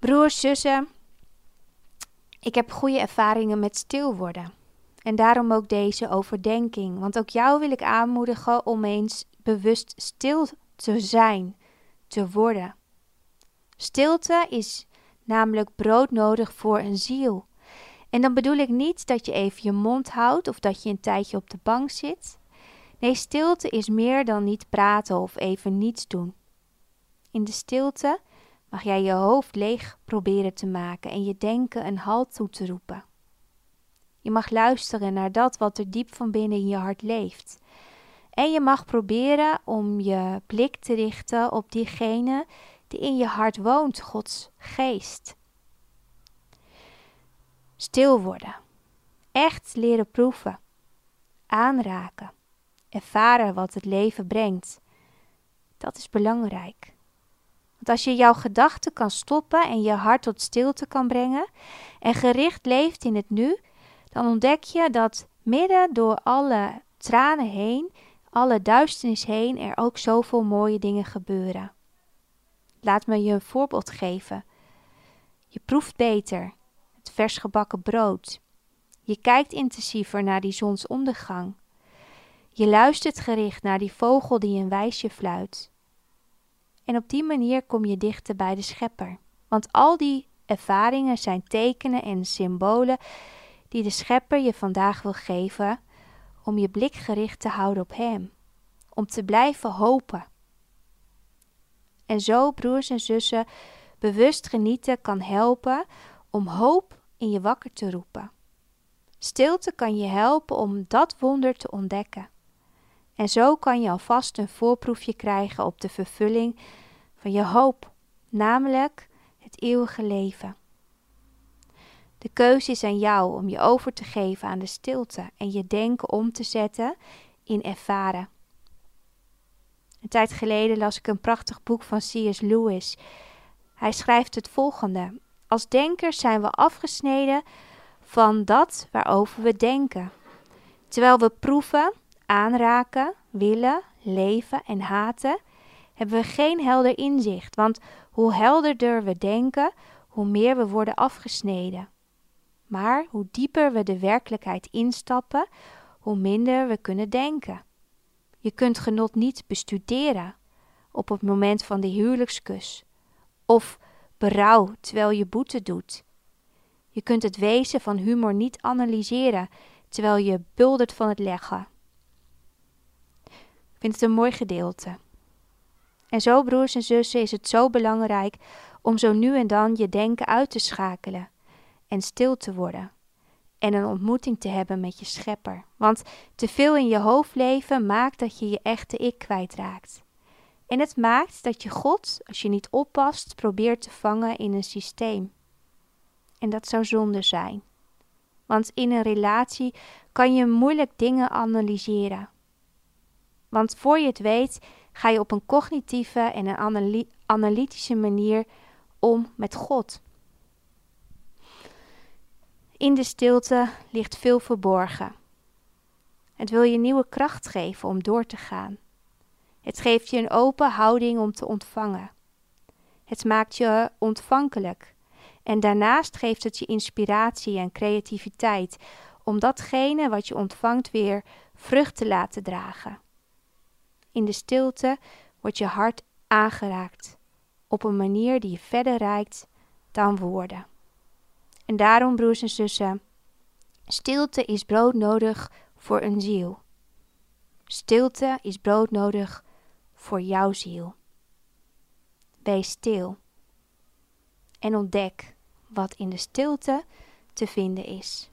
Broers, zussen, ik heb goede ervaringen met stil worden. En daarom ook deze overdenking. Want ook jou wil ik aanmoedigen om eens bewust stil te zijn, te worden. Stilte is namelijk broodnodig voor een ziel. En dan bedoel ik niet dat je even je mond houdt of dat je een tijdje op de bank zit. Nee, stilte is meer dan niet praten of even niets doen. In de stilte mag jij je hoofd leeg proberen te maken en je denken een halt toe te roepen. Je mag luisteren naar dat wat er diep van binnen in je hart leeft. En je mag proberen om je blik te richten op diegene die in je hart woont, Gods geest. Stil worden. Echt leren proeven. Aanraken. Ervaren wat het leven brengt. Dat is belangrijk. Want als je jouw gedachten kan stoppen en je hart tot stilte kan brengen en gericht leeft in het nu, dan ontdek je dat midden door alle tranen heen, alle duisternis heen, er ook zoveel mooie dingen gebeuren. Laat me je een voorbeeld geven. Je proeft beter het vers gebakken brood. Je kijkt intensiever naar die zonsondergang. Je luistert gericht naar die vogel die een wijsje fluit. En op die manier kom je dichter bij de schepper. Want al die ervaringen zijn tekenen en symbolen die de schepper je vandaag wil geven om je blik gericht te houden op hem. Om te blijven hopen. En zo, broers en zussen, bewust genieten kan helpen om hoop in je wakker te roepen. Stilte kan je helpen om dat wonder te ontdekken. En zo kan je alvast een voorproefje krijgen op de vervulling van je hoop, namelijk het eeuwige leven. De keuze is aan jou om je over te geven aan de stilte en je denken om te zetten in ervaren. Een tijd geleden las ik een prachtig boek van C.S. Lewis. Hij schrijft het volgende: Als denkers zijn we afgesneden van dat waarover we denken. Terwijl we proeven, aanraken, willen, leven en haten, hebben we geen helder inzicht. Want hoe helderder we denken, hoe meer we worden afgesneden. Maar hoe dieper we de werkelijkheid instappen, hoe minder we kunnen denken. Je kunt genot niet bestuderen op het moment van de huwelijkskus of berouw terwijl je boete doet. Je kunt het wezen van humor niet analyseren terwijl je buldert van het leggen. Vind het een mooi gedeelte. En zo, broers en zussen, is het zo belangrijk om zo nu en dan je denken uit te schakelen en stil te worden en een ontmoeting te hebben met je schepper. Want te veel in je hoofd leven maakt dat je je echte ik kwijtraakt. En het maakt dat je God, als je niet oppast, probeert te vangen in een systeem. En dat zou zonde zijn. Want in een relatie kan je moeilijk dingen analyseren. Want voor je het weet, ga je op een cognitieve en een analytische manier om met God. In de stilte ligt veel verborgen. Het wil je nieuwe kracht geven om door te gaan. Het geeft je een open houding om te ontvangen. Het maakt je ontvankelijk. En daarnaast geeft het je inspiratie en creativiteit om datgene wat je ontvangt weer vrucht te laten dragen. In de stilte wordt je hart aangeraakt op een manier die je verder reikt dan woorden. En daarom, broers en zussen, stilte is brood nodig voor een ziel. Stilte is brood nodig voor jouw ziel. Wees stil en ontdek wat in de stilte te vinden is.